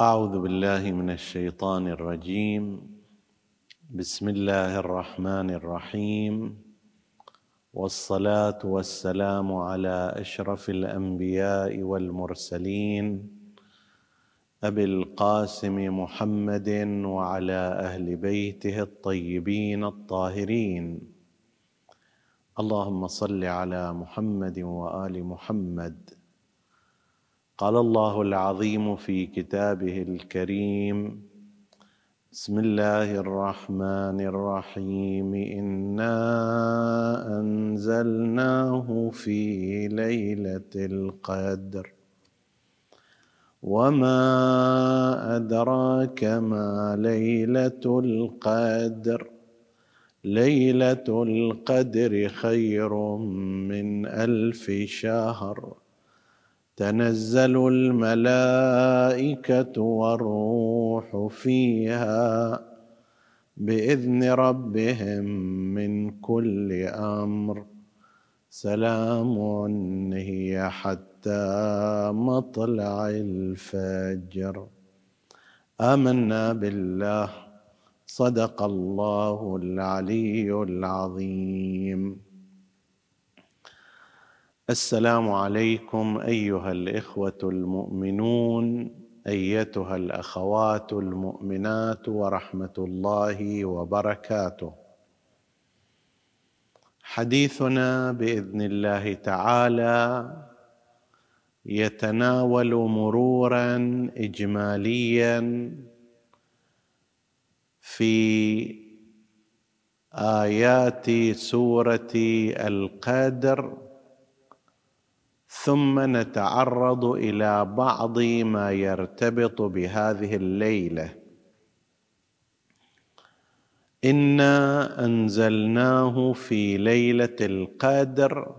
أعوذ بالله من الشيطان الرجيم. بسم الله الرحمن الرحيم. والصلاة والسلام على أشرف الأنبياء والمرسلين. أبي القاسم محمد وعلى أهل بيته الطيبين الطاهرين. اللهم صل على محمد وآل محمد. قال الله العظيم في كتابه الكريم بسم الله الرحمن الرحيم. إنا أنزلناه في ليلة القدر. وما أدراك ما ليلة القدر. ليلة القدر خير من ألف شهر. تنزل الملائكة والروح فيها بإذن ربهم من كل أمر. سلام هي حتى مطلع الفجر. آمنا بالله. صدق الله العلي العظيم. السلام عليكم أيها الإخوة المؤمنون أيتها الأخوات المؤمنات ورحمة الله وبركاته. حديثنا بإذن الله تعالى يتناول مرورا إجماليا في آيات سورة القدر ثم نتعرض إلى بعض ما يرتبط بهذه الليلة. إنا أنزلناه في ليلة القدر.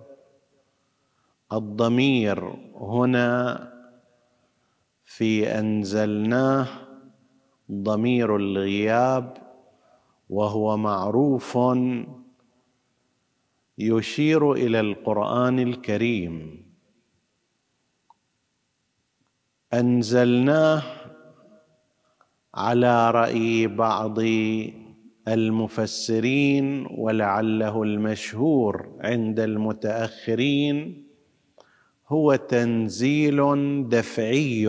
الضمير هنا في أنزلناه ضمير الغياب وهو معروف يشير إلى القرآن الكريم. أنزلناه على رأي بعض المفسرين ولعله المشهور عند المتأخرين هو تنزيل دفعي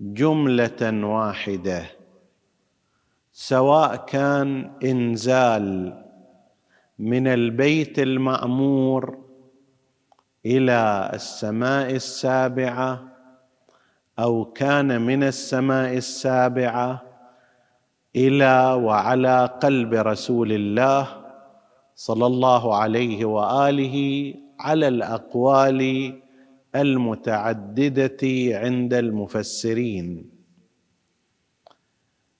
جملة واحدة سواء كان إنزال من البيت المعمور إلى السماء السابعة أو كان من السماء السابعة إلى وعلى قلب رسول الله صلى الله عليه وآله على الأقوال المتعددة عند المفسرين.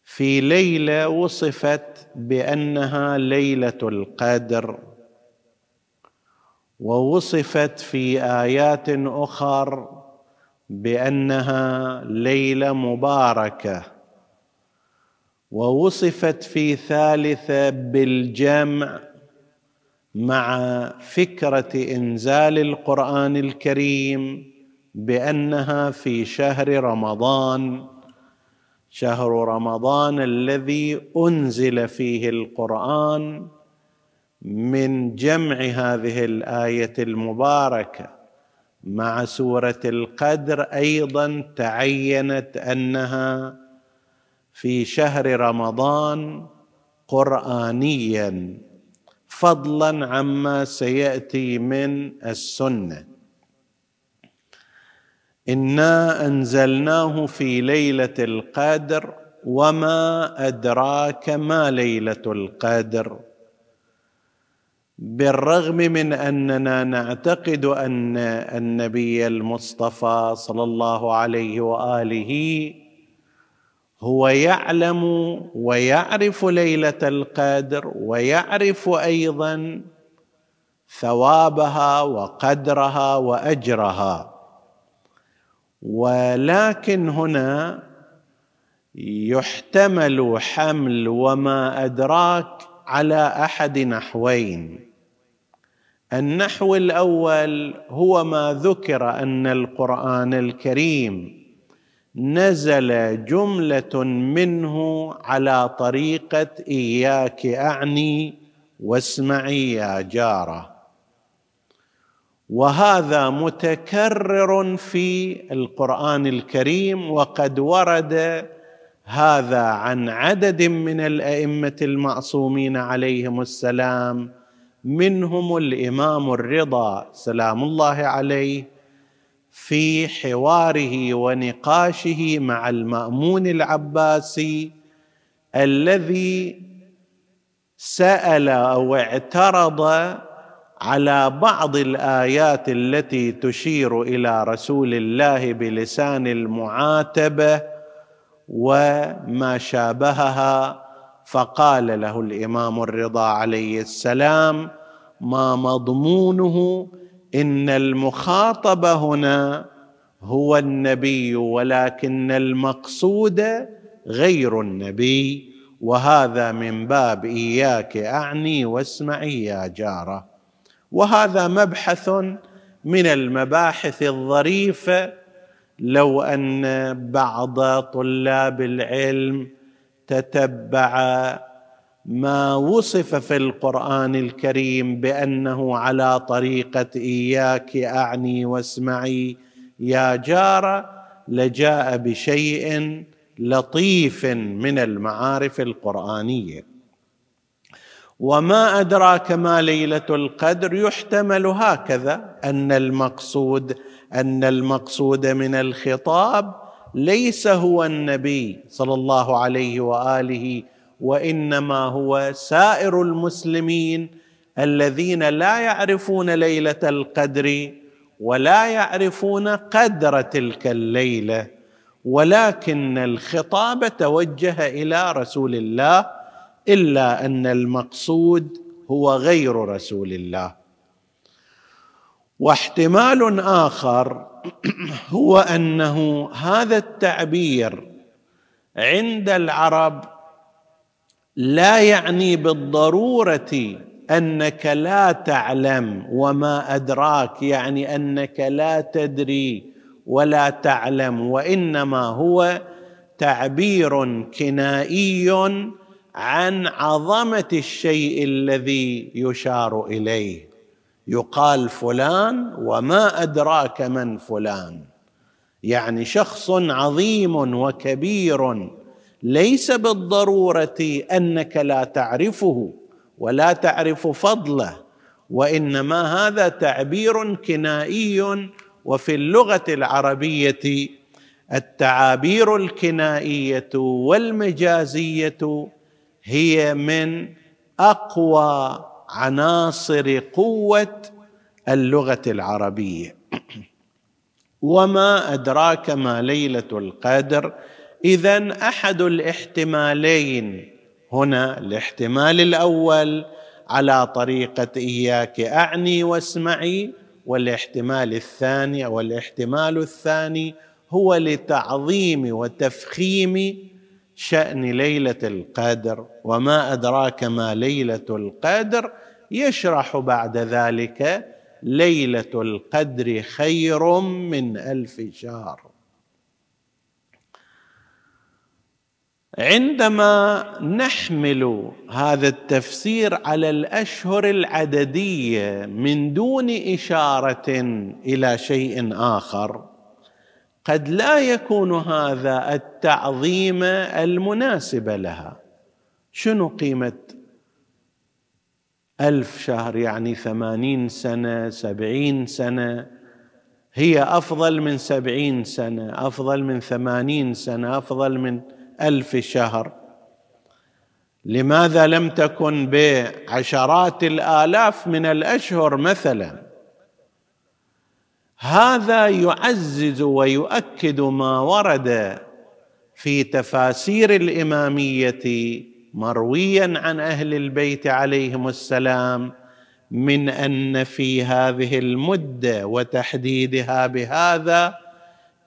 في ليلة وصفت بأنها ليلة القدر ووصفت في آيات أخر بأنها ليلة مباركة ووصفت في ثالثة بالجمع مع فكرة إنزال القرآن الكريم بأنها في شهر رمضان. شهر رمضان الذي أنزل فيه القرآن من جمع هذه الآية المباركة. مع سورة القدر أيضا تعينت أنها في شهر رمضان قرانيا فضلا عما سيأتي من السنة. إنا أنزلناه في ليلة القدر وما أدراك ما ليلة القدر. بالرغم من أننا نعتقد أن النبي المصطفى صلى الله عليه وآله هو يعلم ويعرف ليلة القدر ويعرف أيضا ثوابها وقدرها وأجرها. ولكن هنا يحتمل حمل وما أدراك على أحد نحوين. النحو الأول هو ما ذكر أن القرآن الكريم نزل جملة منه على طريقة إياك أعني واسمعي يا جارة. وهذا متكرر في القرآن الكريم وقد ورد هذا عن عدد من الأئمة المعصومين عليهم السلام منهم الإمام الرضا سلام الله عليه في حواره ونقاشه مع المأمون العباسي الذي سأل أو اعترض على بعض الآيات التي تشير إلى رسول الله بلسان المعاتبة وما شابهها فقال له الإمام الرضا عليه السلام ما مضمونه إن المخاطب هنا هو النبي ولكن المقصود غير النبي وهذا من باب إياك أعني واسمعي يا جارة وهذا مبحث من المباحث الظريفة لو أن بعض طلاب العلم تتبع ما وصف في القرآن الكريم بأنه على طريقة إياك أعني واسمعي يا جار لجاء بشيء لطيف من المعارف القرآنية. وما أدراك ما ليلة القدر يحتمل هكذا أن المقصود أن المقصود من الخطاب ليس هو النبي صلى الله عليه وآله وإنما هو سائر المسلمين الذين لا يعرفون ليلة القدر ولا يعرفون قدر تلك الليلة ولكن الخطاب توجه إلى رسول الله إلا أن المقصود هو غير رسول الله. واحتمال آخر هو أنه هذا التعبير عند العرب لا يعني بالضرورة أنك لا تعلم وما أدراك يعني أنك لا تدري ولا تعلم وإنما هو تعبير كنائي عن عظمة الشيء الذي يشار إليه. يقال فلان وما أدراك من فلان. يعني شخص عظيم وكبير ليس بالضرورة أنك لا تعرفه ولا تعرف فضله وإنما هذا تعبير كنائي وفي اللغة العربية التعابير الكنائية والمجازية هي من أقوى عناصر قوة اللغة العربية. وما أدراك ما ليلة القدر؟ اذا أحد الاحتمالين هنا الاحتمال الأول على طريقة إياك أعني واسمعي والاحتمال الثاني أو الاحتمال الثاني هو لتعظيم وتفخيم شأن ليلة القدر وما أدراك ما ليلة القدر يشرح بعد ذلك ليلة القدر خير من ألف شهر. عندما نحمل هذا التفسير على الأشهر العددية من دون إشارة إلى شيء آخر قد لا يكون هذا التعظيم المناسب لها. شنو قيمة ألف شهر يعني ثمانين سنة سبعين سنة؟ هي أفضل من سبعين سنة أفضل من ثمانين سنة أفضل من ألف شهر. لماذا لم تكن بعشرات الآلاف من الأشهر مثلا؟ هذا يعزز ويؤكد ما ورد في تفاسير الإمامية مرويا عن أهل البيت عليهم السلام من أن في هذه المدة وتحديدها بهذا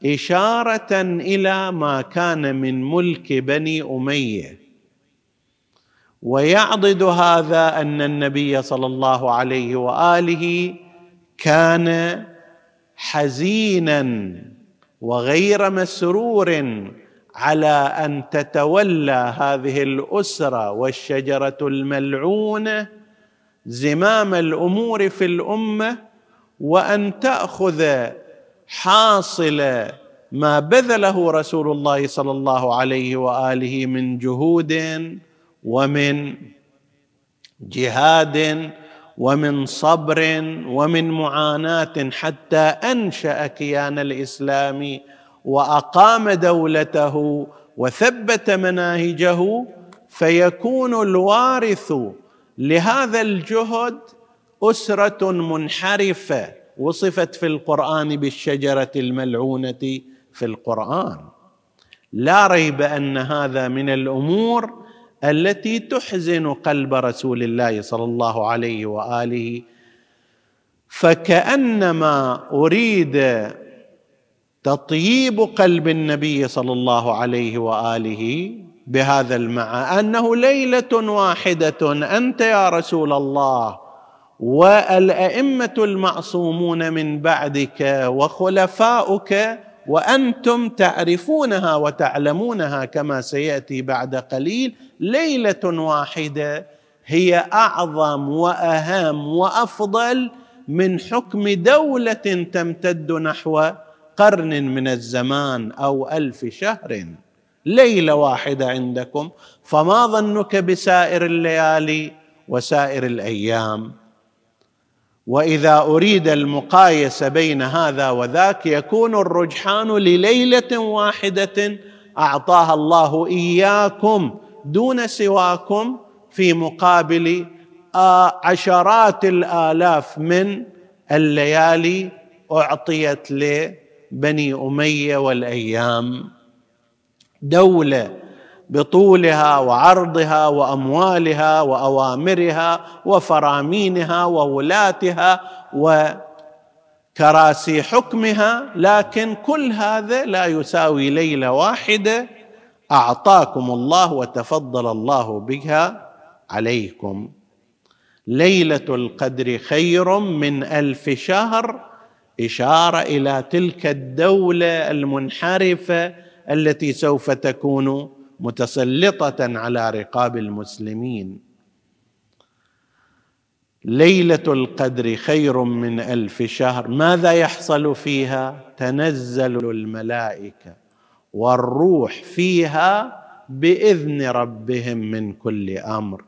إشارة إلى ما كان من ملك بني أمية. ويعضد هذا أن النبي صلى الله عليه وآله كان حزينا وغير مسرور على أن تتولى هذه الأسرة والشجرة الملعونة زمام الأمور في الأمة وأن تأخذ حاصل ما بذله رسول الله صلى الله عليه وآله من جهود ومن جهاد ومن صبر ومن معاناة حتى أنشأ كيان الإسلام وأقام دولته وثبت مناهجه فيكون الوارث لهذا الجهد أسرة منحرفة وصفت في القرآن بالشجرة الملعونة في القرآن. لا ريب أن هذا من الأمور التي تحزن قلب رسول الله صلى الله عليه وآله فكأنما أريد تطيب قلب النبي صلى الله عليه وآله بهذا المعنى أنه ليلة واحدة أنت يا رسول الله والأئمة المعصومون من بعدك وخلفاؤك وأنتم تعرفونها وتعلمونها كما سيأتي بعد قليل. ليلة واحدة هي أعظم وأهم وأفضل من حكم دولة تمتد نحو قرن من الزمان أو ألف شهر. ليلة واحدة عندكم. فما ظنك بسائر الليالي وسائر الأيام؟ وإذا أريد المقايسة بين هذا وذاك يكون الرجحان لليلة واحدة أعطاها الله إياكم دون سواكم في مقابل عشرات الآلاف من الليالي أعطيت لبني أمية والأيام. دولة بطولها وعرضها وأموالها وأوامرها وفرامينها وولاتها وكراسي حكمها لكن كل هذا لا يساوي ليلة واحدة. أعطاكم الله وتفضل الله بها عليكم. ليلة القدر خير من ألف شهر. إشارة إلى تلك الدولة المنحرفة التي سوف تكون متسلطة على رقاب المسلمين. ليلة القدر خير من ألف شهر. ماذا يحصل فيها؟ تنزل الملائكة والروح فيها بإذن ربهم من كل أمر.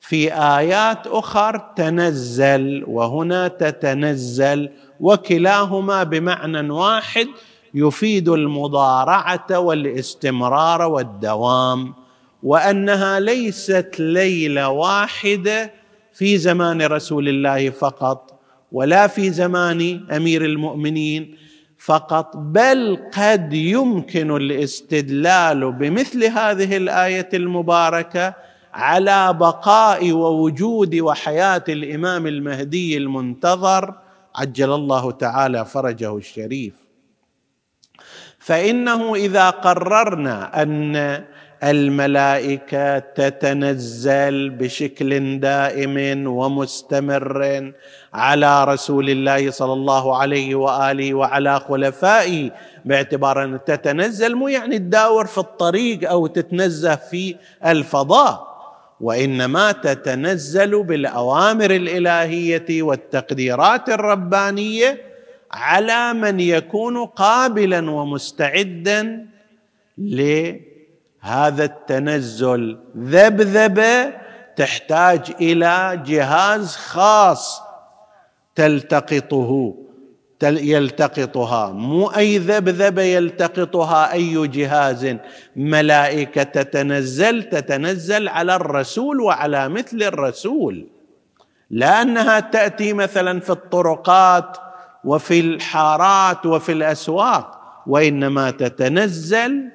في آيات أخر تنزل وهنا تتنزل وكلاهما بمعنى واحد يفيد المضارعة والاستمرار والدوام وأنها ليست ليلة واحدة في زمان رسول الله فقط ولا في زمان أمير المؤمنين فقط بل قد يمكن الاستدلال بمثل هذه الآية المباركة على بقاء ووجود وحياة الإمام المهدي المنتظر عجل الله تعالى فرجه الشريف. فإنه إذا قررنا أن الملائكة تتنزل بشكل دائم ومستمر على رسول الله صلى الله عليه وآله وعلى خلفائه باعتبار أن تتنزل مو يعني تداور في الطريق أو تتنزه في الفضاء وإنما تتنزل بالأوامر الإلهية والتقديرات الربانية على من يكون قابلا ومستعدا لهذا التنزل. ذبذبة تحتاج إلى جهاز خاص تلتقطه يلتقطها. مو أي ذبذبة يلتقطها أي جهاز. ملائكة تتنزل تتنزل على الرسول وعلى مثل الرسول. لا أنها تأتي مثلا في الطرقات وفي الحارات وفي الأسواق وإنما تتنزل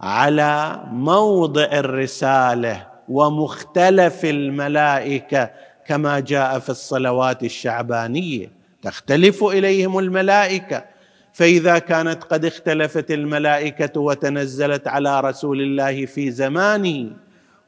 على موضع الرسالة ومختلف الملائكة كما جاء في الصلوات الشعبانية. تختلف إليهم الملائكة. فإذا كانت قد اختلفت الملائكة وتنزلت على رسول الله في زمانه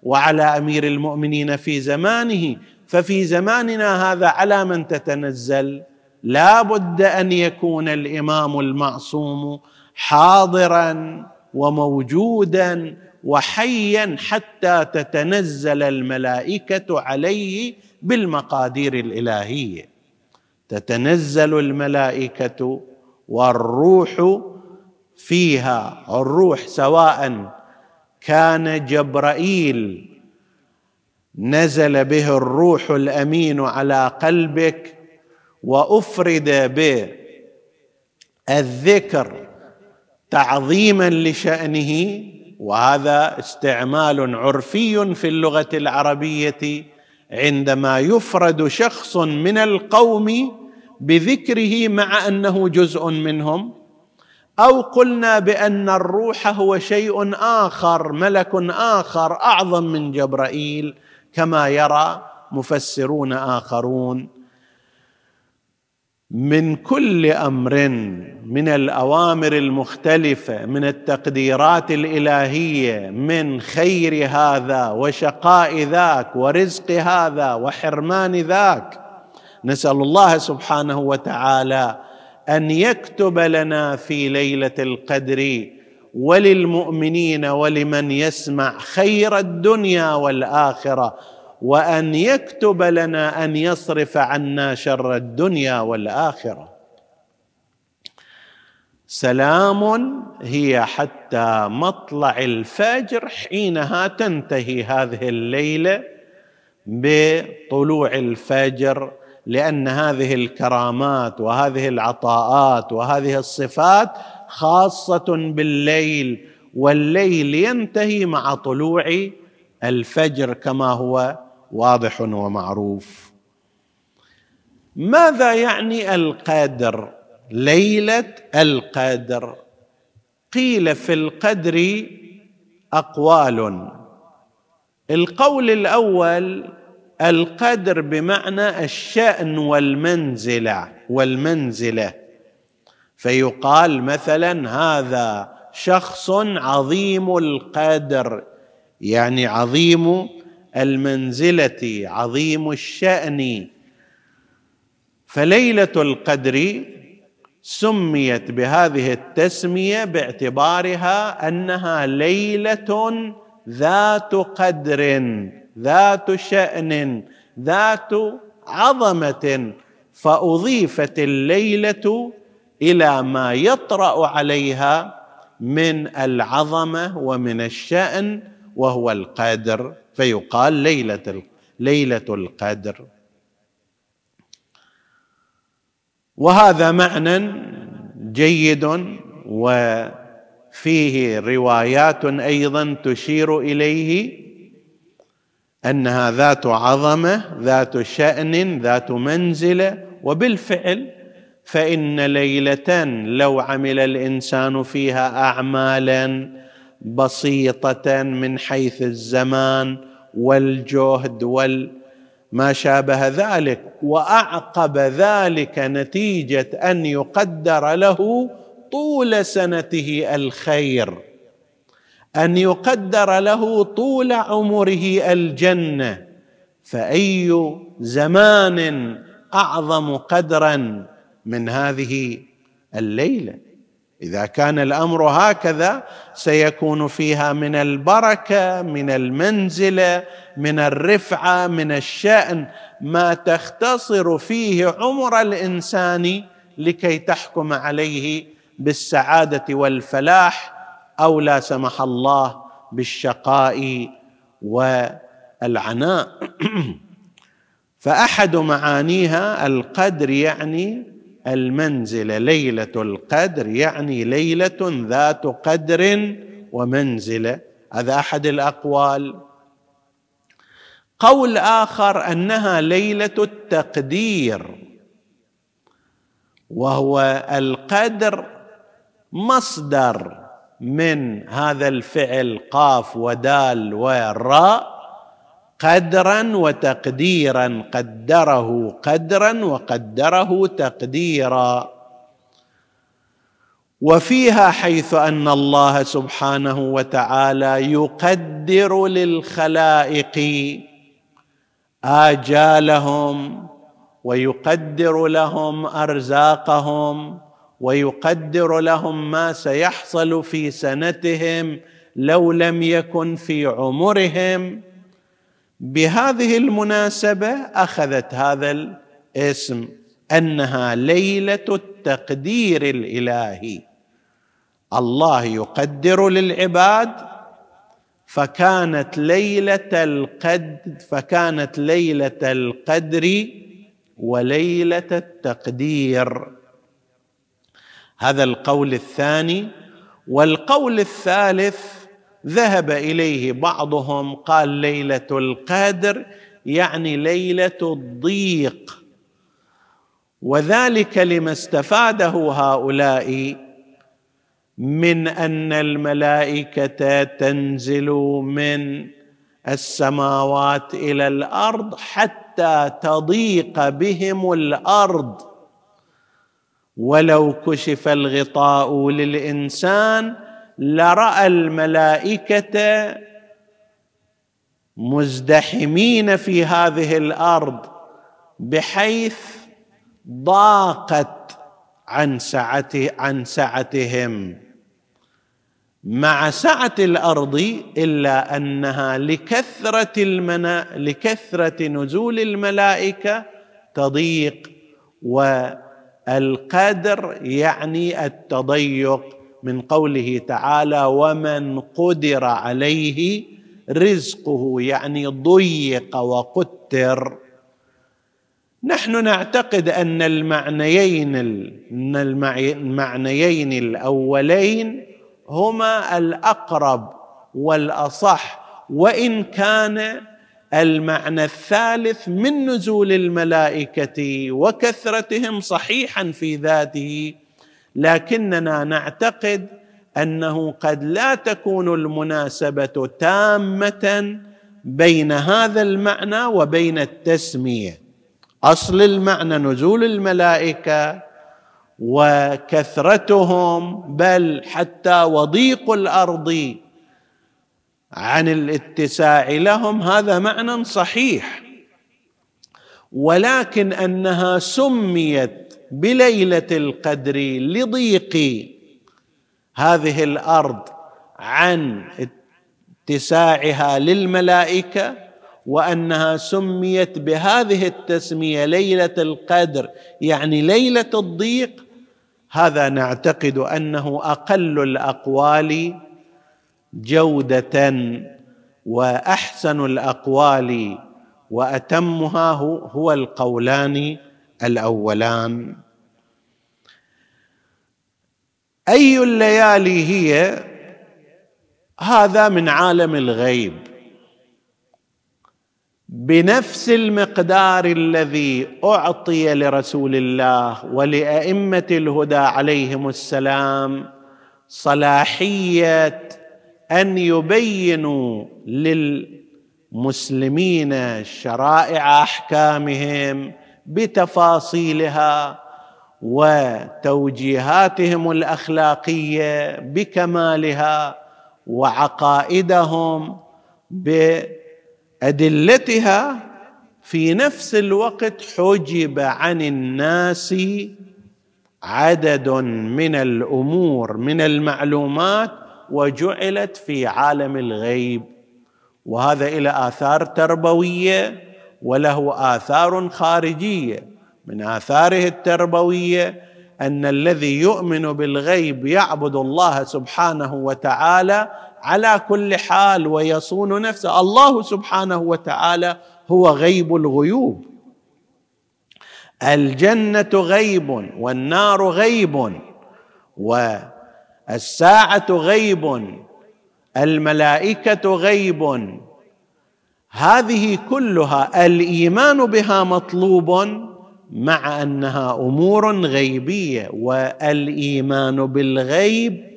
وعلى أمير المؤمنين في زمانه ففي زماننا هذا على من تتنزل؟ لا بد أن يكون الإمام المعصوم حاضرا وموجودا وحيا حتى تتنزل الملائكة عليه بالمقادير الإلهية. تتنزل الملائكة والروح فيها الروح سواء كان جبرائيل نزل به الروح الأمين على قلبك وأفرد بالذكر تعظيما لشأنه وهذا استعمال عرفي في اللغة العربية عندما يفرد شخص من القوم بذكره مع أنه جزء منهم أو قلنا بأن الروح هو شيء آخر ملك آخر أعظم من جبرائيل كما يرى مفسرون آخرون. من كل أمر من الأوامر المختلفة من التقديرات الإلهية من خير هذا وشقاء ذاك ورزق هذا وحرمان ذاك نسأل الله سبحانه وتعالى أن يكتب لنا في ليلة القدر وللمؤمنين ولمن يسمع خير الدنيا والآخرة. وأن يكتب لنا أن يصرف عنا شر الدنيا والآخرة. سلام هي حتى مطلع الفجر حينها تنتهي هذه الليلة بطلوع الفجر لأن هذه الكرامات وهذه العطاءات وهذه الصفات خاصة بالليل والليل ينتهي مع طلوع الفجر كما هو واضح ومعروف. ماذا يعني القدر؟ ليلة القدر. قيل في القدر أقوال. القول الأول القدر بمعنى الشأن والمنزلة والمنزلة. فيقال مثلا هذا شخص عظيم القدر يعني عظيم المنزلة عظيم الشأن. فليلة القدر سميت بهذه التسمية باعتبارها أنها ليلة ذات قدر ذات شأن ذات عظمة. فأضيفت الليلة إلى ما يطرأ عليها من العظمة ومن الشأن وهو القدر فيقال ليلة ليلة القدر. وهذا معنى جيد وفيه روايات أيضا تشير إليه أنها ذات عظمة ذات شأن ذات منزله وبالفعل فإن ليلة لو عمل الإنسان فيها اعمالا بسيطة من حيث الزمان والجهد وما شابه ذلك وأعقب ذلك نتيجة أن يقدر له طول سنته الخير أن يقدر له طول عمره الجنة. فأي زمان أعظم قدرا من هذه الليلة؟ إذا كان الأمر هكذا سيكون فيها من البركة من المنزله من الرفعة من الشأن ما تختصر فيه عمر الإنسان لكي تحكم عليه بالسعادة والفلاح أو لا سمح الله بالشقاء والعناء. فأحد معانيها القدر يعني المنزله ليلة القدر يعني ليلة ذات قدر ومنزله هذا أحد الأقوال. قول آخر أنها ليلة التقدير وهو القدر مصدر من هذا الفعل قاف ودال وراء قدرا وتقديرا قدره قدرا وقدره تقديرا. وفيها حيث أن الله سبحانه وتعالى يقدر للخلائق آجالهم ويقدر لهم أرزاقهم ويقدر لهم ما سيحصل في سنتهم لو لم يكن في عمرهم. بهذه المناسبة أخذت هذا الاسم أنها ليلة التقدير الإلهي. الله يقدر للعباد فكانت ليلة القد فكانت ليلة القدر وليلة التقدير. هذا القول الثاني. والقول الثالث ذهب إليه بعضهم قال ليلة القدر يعني ليلة الضيق. وذلك لما استفاده هؤلاء من أن الملائكة تنزل من السماوات إلى الأرض حتى تضيق بهم الأرض. ولو كشف الغطاء للإنسان لرأى الملائكة مزدحمين في هذه الأرض بحيث ضاقت عن سعته عن سعتهم. مع سعة الأرض إلا أنها لكثرة المنا لكثرة نزول الملائكة تضيق والقدر يعني التضيق. من قوله تعالى ومن قدر عليه رزقه يعني ضيق وقتر. نحن نعتقد أن المعنيين المعنيين الأولين هما الأقرب والأصح وإن كان المعنى الثالث من نزول الملائكة وكثرتهم صحيحا في ذاته لكننا نعتقد أنه قد لا تكون المناسبة تامة بين هذا المعنى وبين التسمية. أصل المعنى نزول الملائكة وكثرتهم بل حتى وضيق الأرض عن الاتساع لهم هذا معنى صحيح. ولكن أنها سميت بليلة القدر لضيق هذه الأرض عن اتساعها للملائكة وأنها سميت بهذه التسمية ليلة القدر يعني ليلة الضيق. هذا نعتقد أنه أقل الأقوال جودة وأحسن الأقوال وأتمها هو القولان الأولان. أي الليالي هي؟ هذا من عالم الغيب. بنفس المقدار الذي أعطي لرسول الله ولأئمة الهدى عليهم السلام صلاحية أن يبينوا للمسلمين شرائع أحكامهم بتفاصيلها وتوجيهاتهم الأخلاقية بكمالها وعقائدهم بأدلتها في نفس الوقت حجب عن الناس عدد من الأمور من المعلومات وجعلت في عالم الغيب. وهذا إلى آثار تربوية وله آثار خارجية. من آثاره التربوية أن الذي يؤمن بالغيب يعبد الله سبحانه وتعالى على كل حال ويصون نفسه. الله سبحانه وتعالى هو غيب الغيوب. الجنة غيب والنار غيب والساعة غيب الملائكة غيب هذه كلها الإيمان بها مطلوب مع أنها أمور غيبية والإيمان بالغيب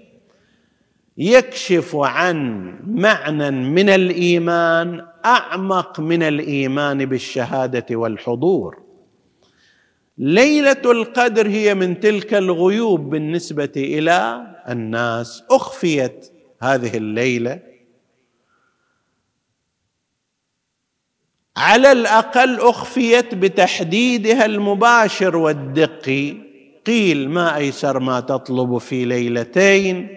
يكشف عن معنى من الإيمان أعمق من الإيمان بالشهادة والحضور. ليلة القدر هي من تلك الغيوب بالنسبة إلى الناس أخفيت هذه الليلة على الأقل أخفيت بتحديدها المباشر والدقي. قيل ما أيسر ما تطلب في ليلتين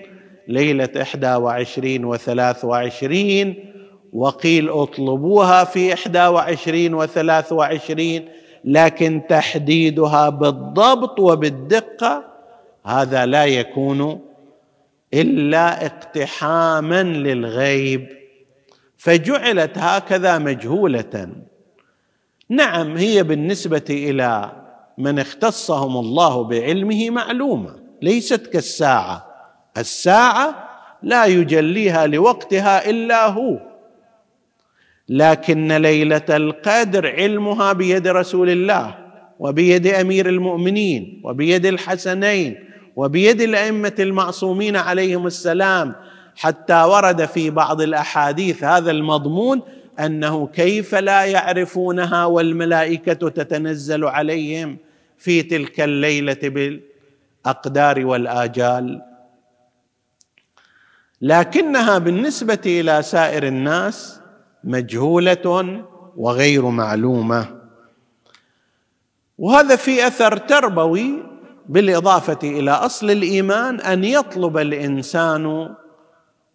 ليلة إحدى وعشرين وثلاث وعشرين وقيل أطلبوها في إحدى وعشرين وثلاث وعشرين لكن تحديدها بالضبط وبالدقة هذا لا يكون إلا اقتحاما للغيب. فجعلت هكذا مجهولة. نعم هي بالنسبة إلى من اختصهم الله بعلمه معلومة ليست كالساعة. الساعة لا يجليها لوقتها إلا هو. لكن ليلة القدر علمها بيد رسول الله وبيد أمير المؤمنين وبيد الحسنين وبيد الأئمة المعصومين عليهم السلام حتى ورد في بعض الأحاديث هذا المضمون أنه كيف لا يعرفونها والملائكة تتنزل عليهم في تلك الليلة بالأقدار والآجال. لكنها بالنسبة إلى سائر الناس مجهولة وغير معلومة. وهذا في أثر تربوي بالإضافة إلى أصل الإيمان أن يطلب الإنسان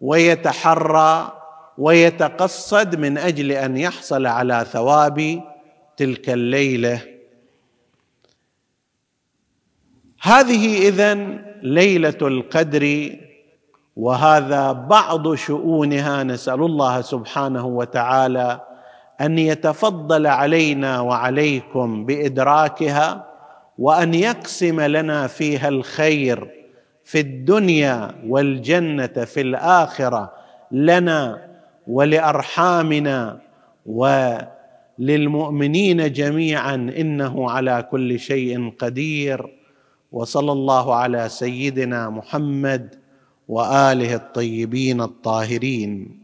ويتحرى ويتقصد من أجل أن يحصل على ثواب تلك الليلة. هذه إذن ليلة القدر وهذا بعض شؤونها. نسأل الله سبحانه وتعالى أن يتفضل علينا وعليكم بإدراكها وأن يقسم لنا فيها الخير. في الدنيا والجنة في الآخرة لنا ولأرحامنا وللمؤمنين جميعا إنه على كل شيء قدير. وصلى الله على سيدنا محمد وآله الطيبين الطاهرين.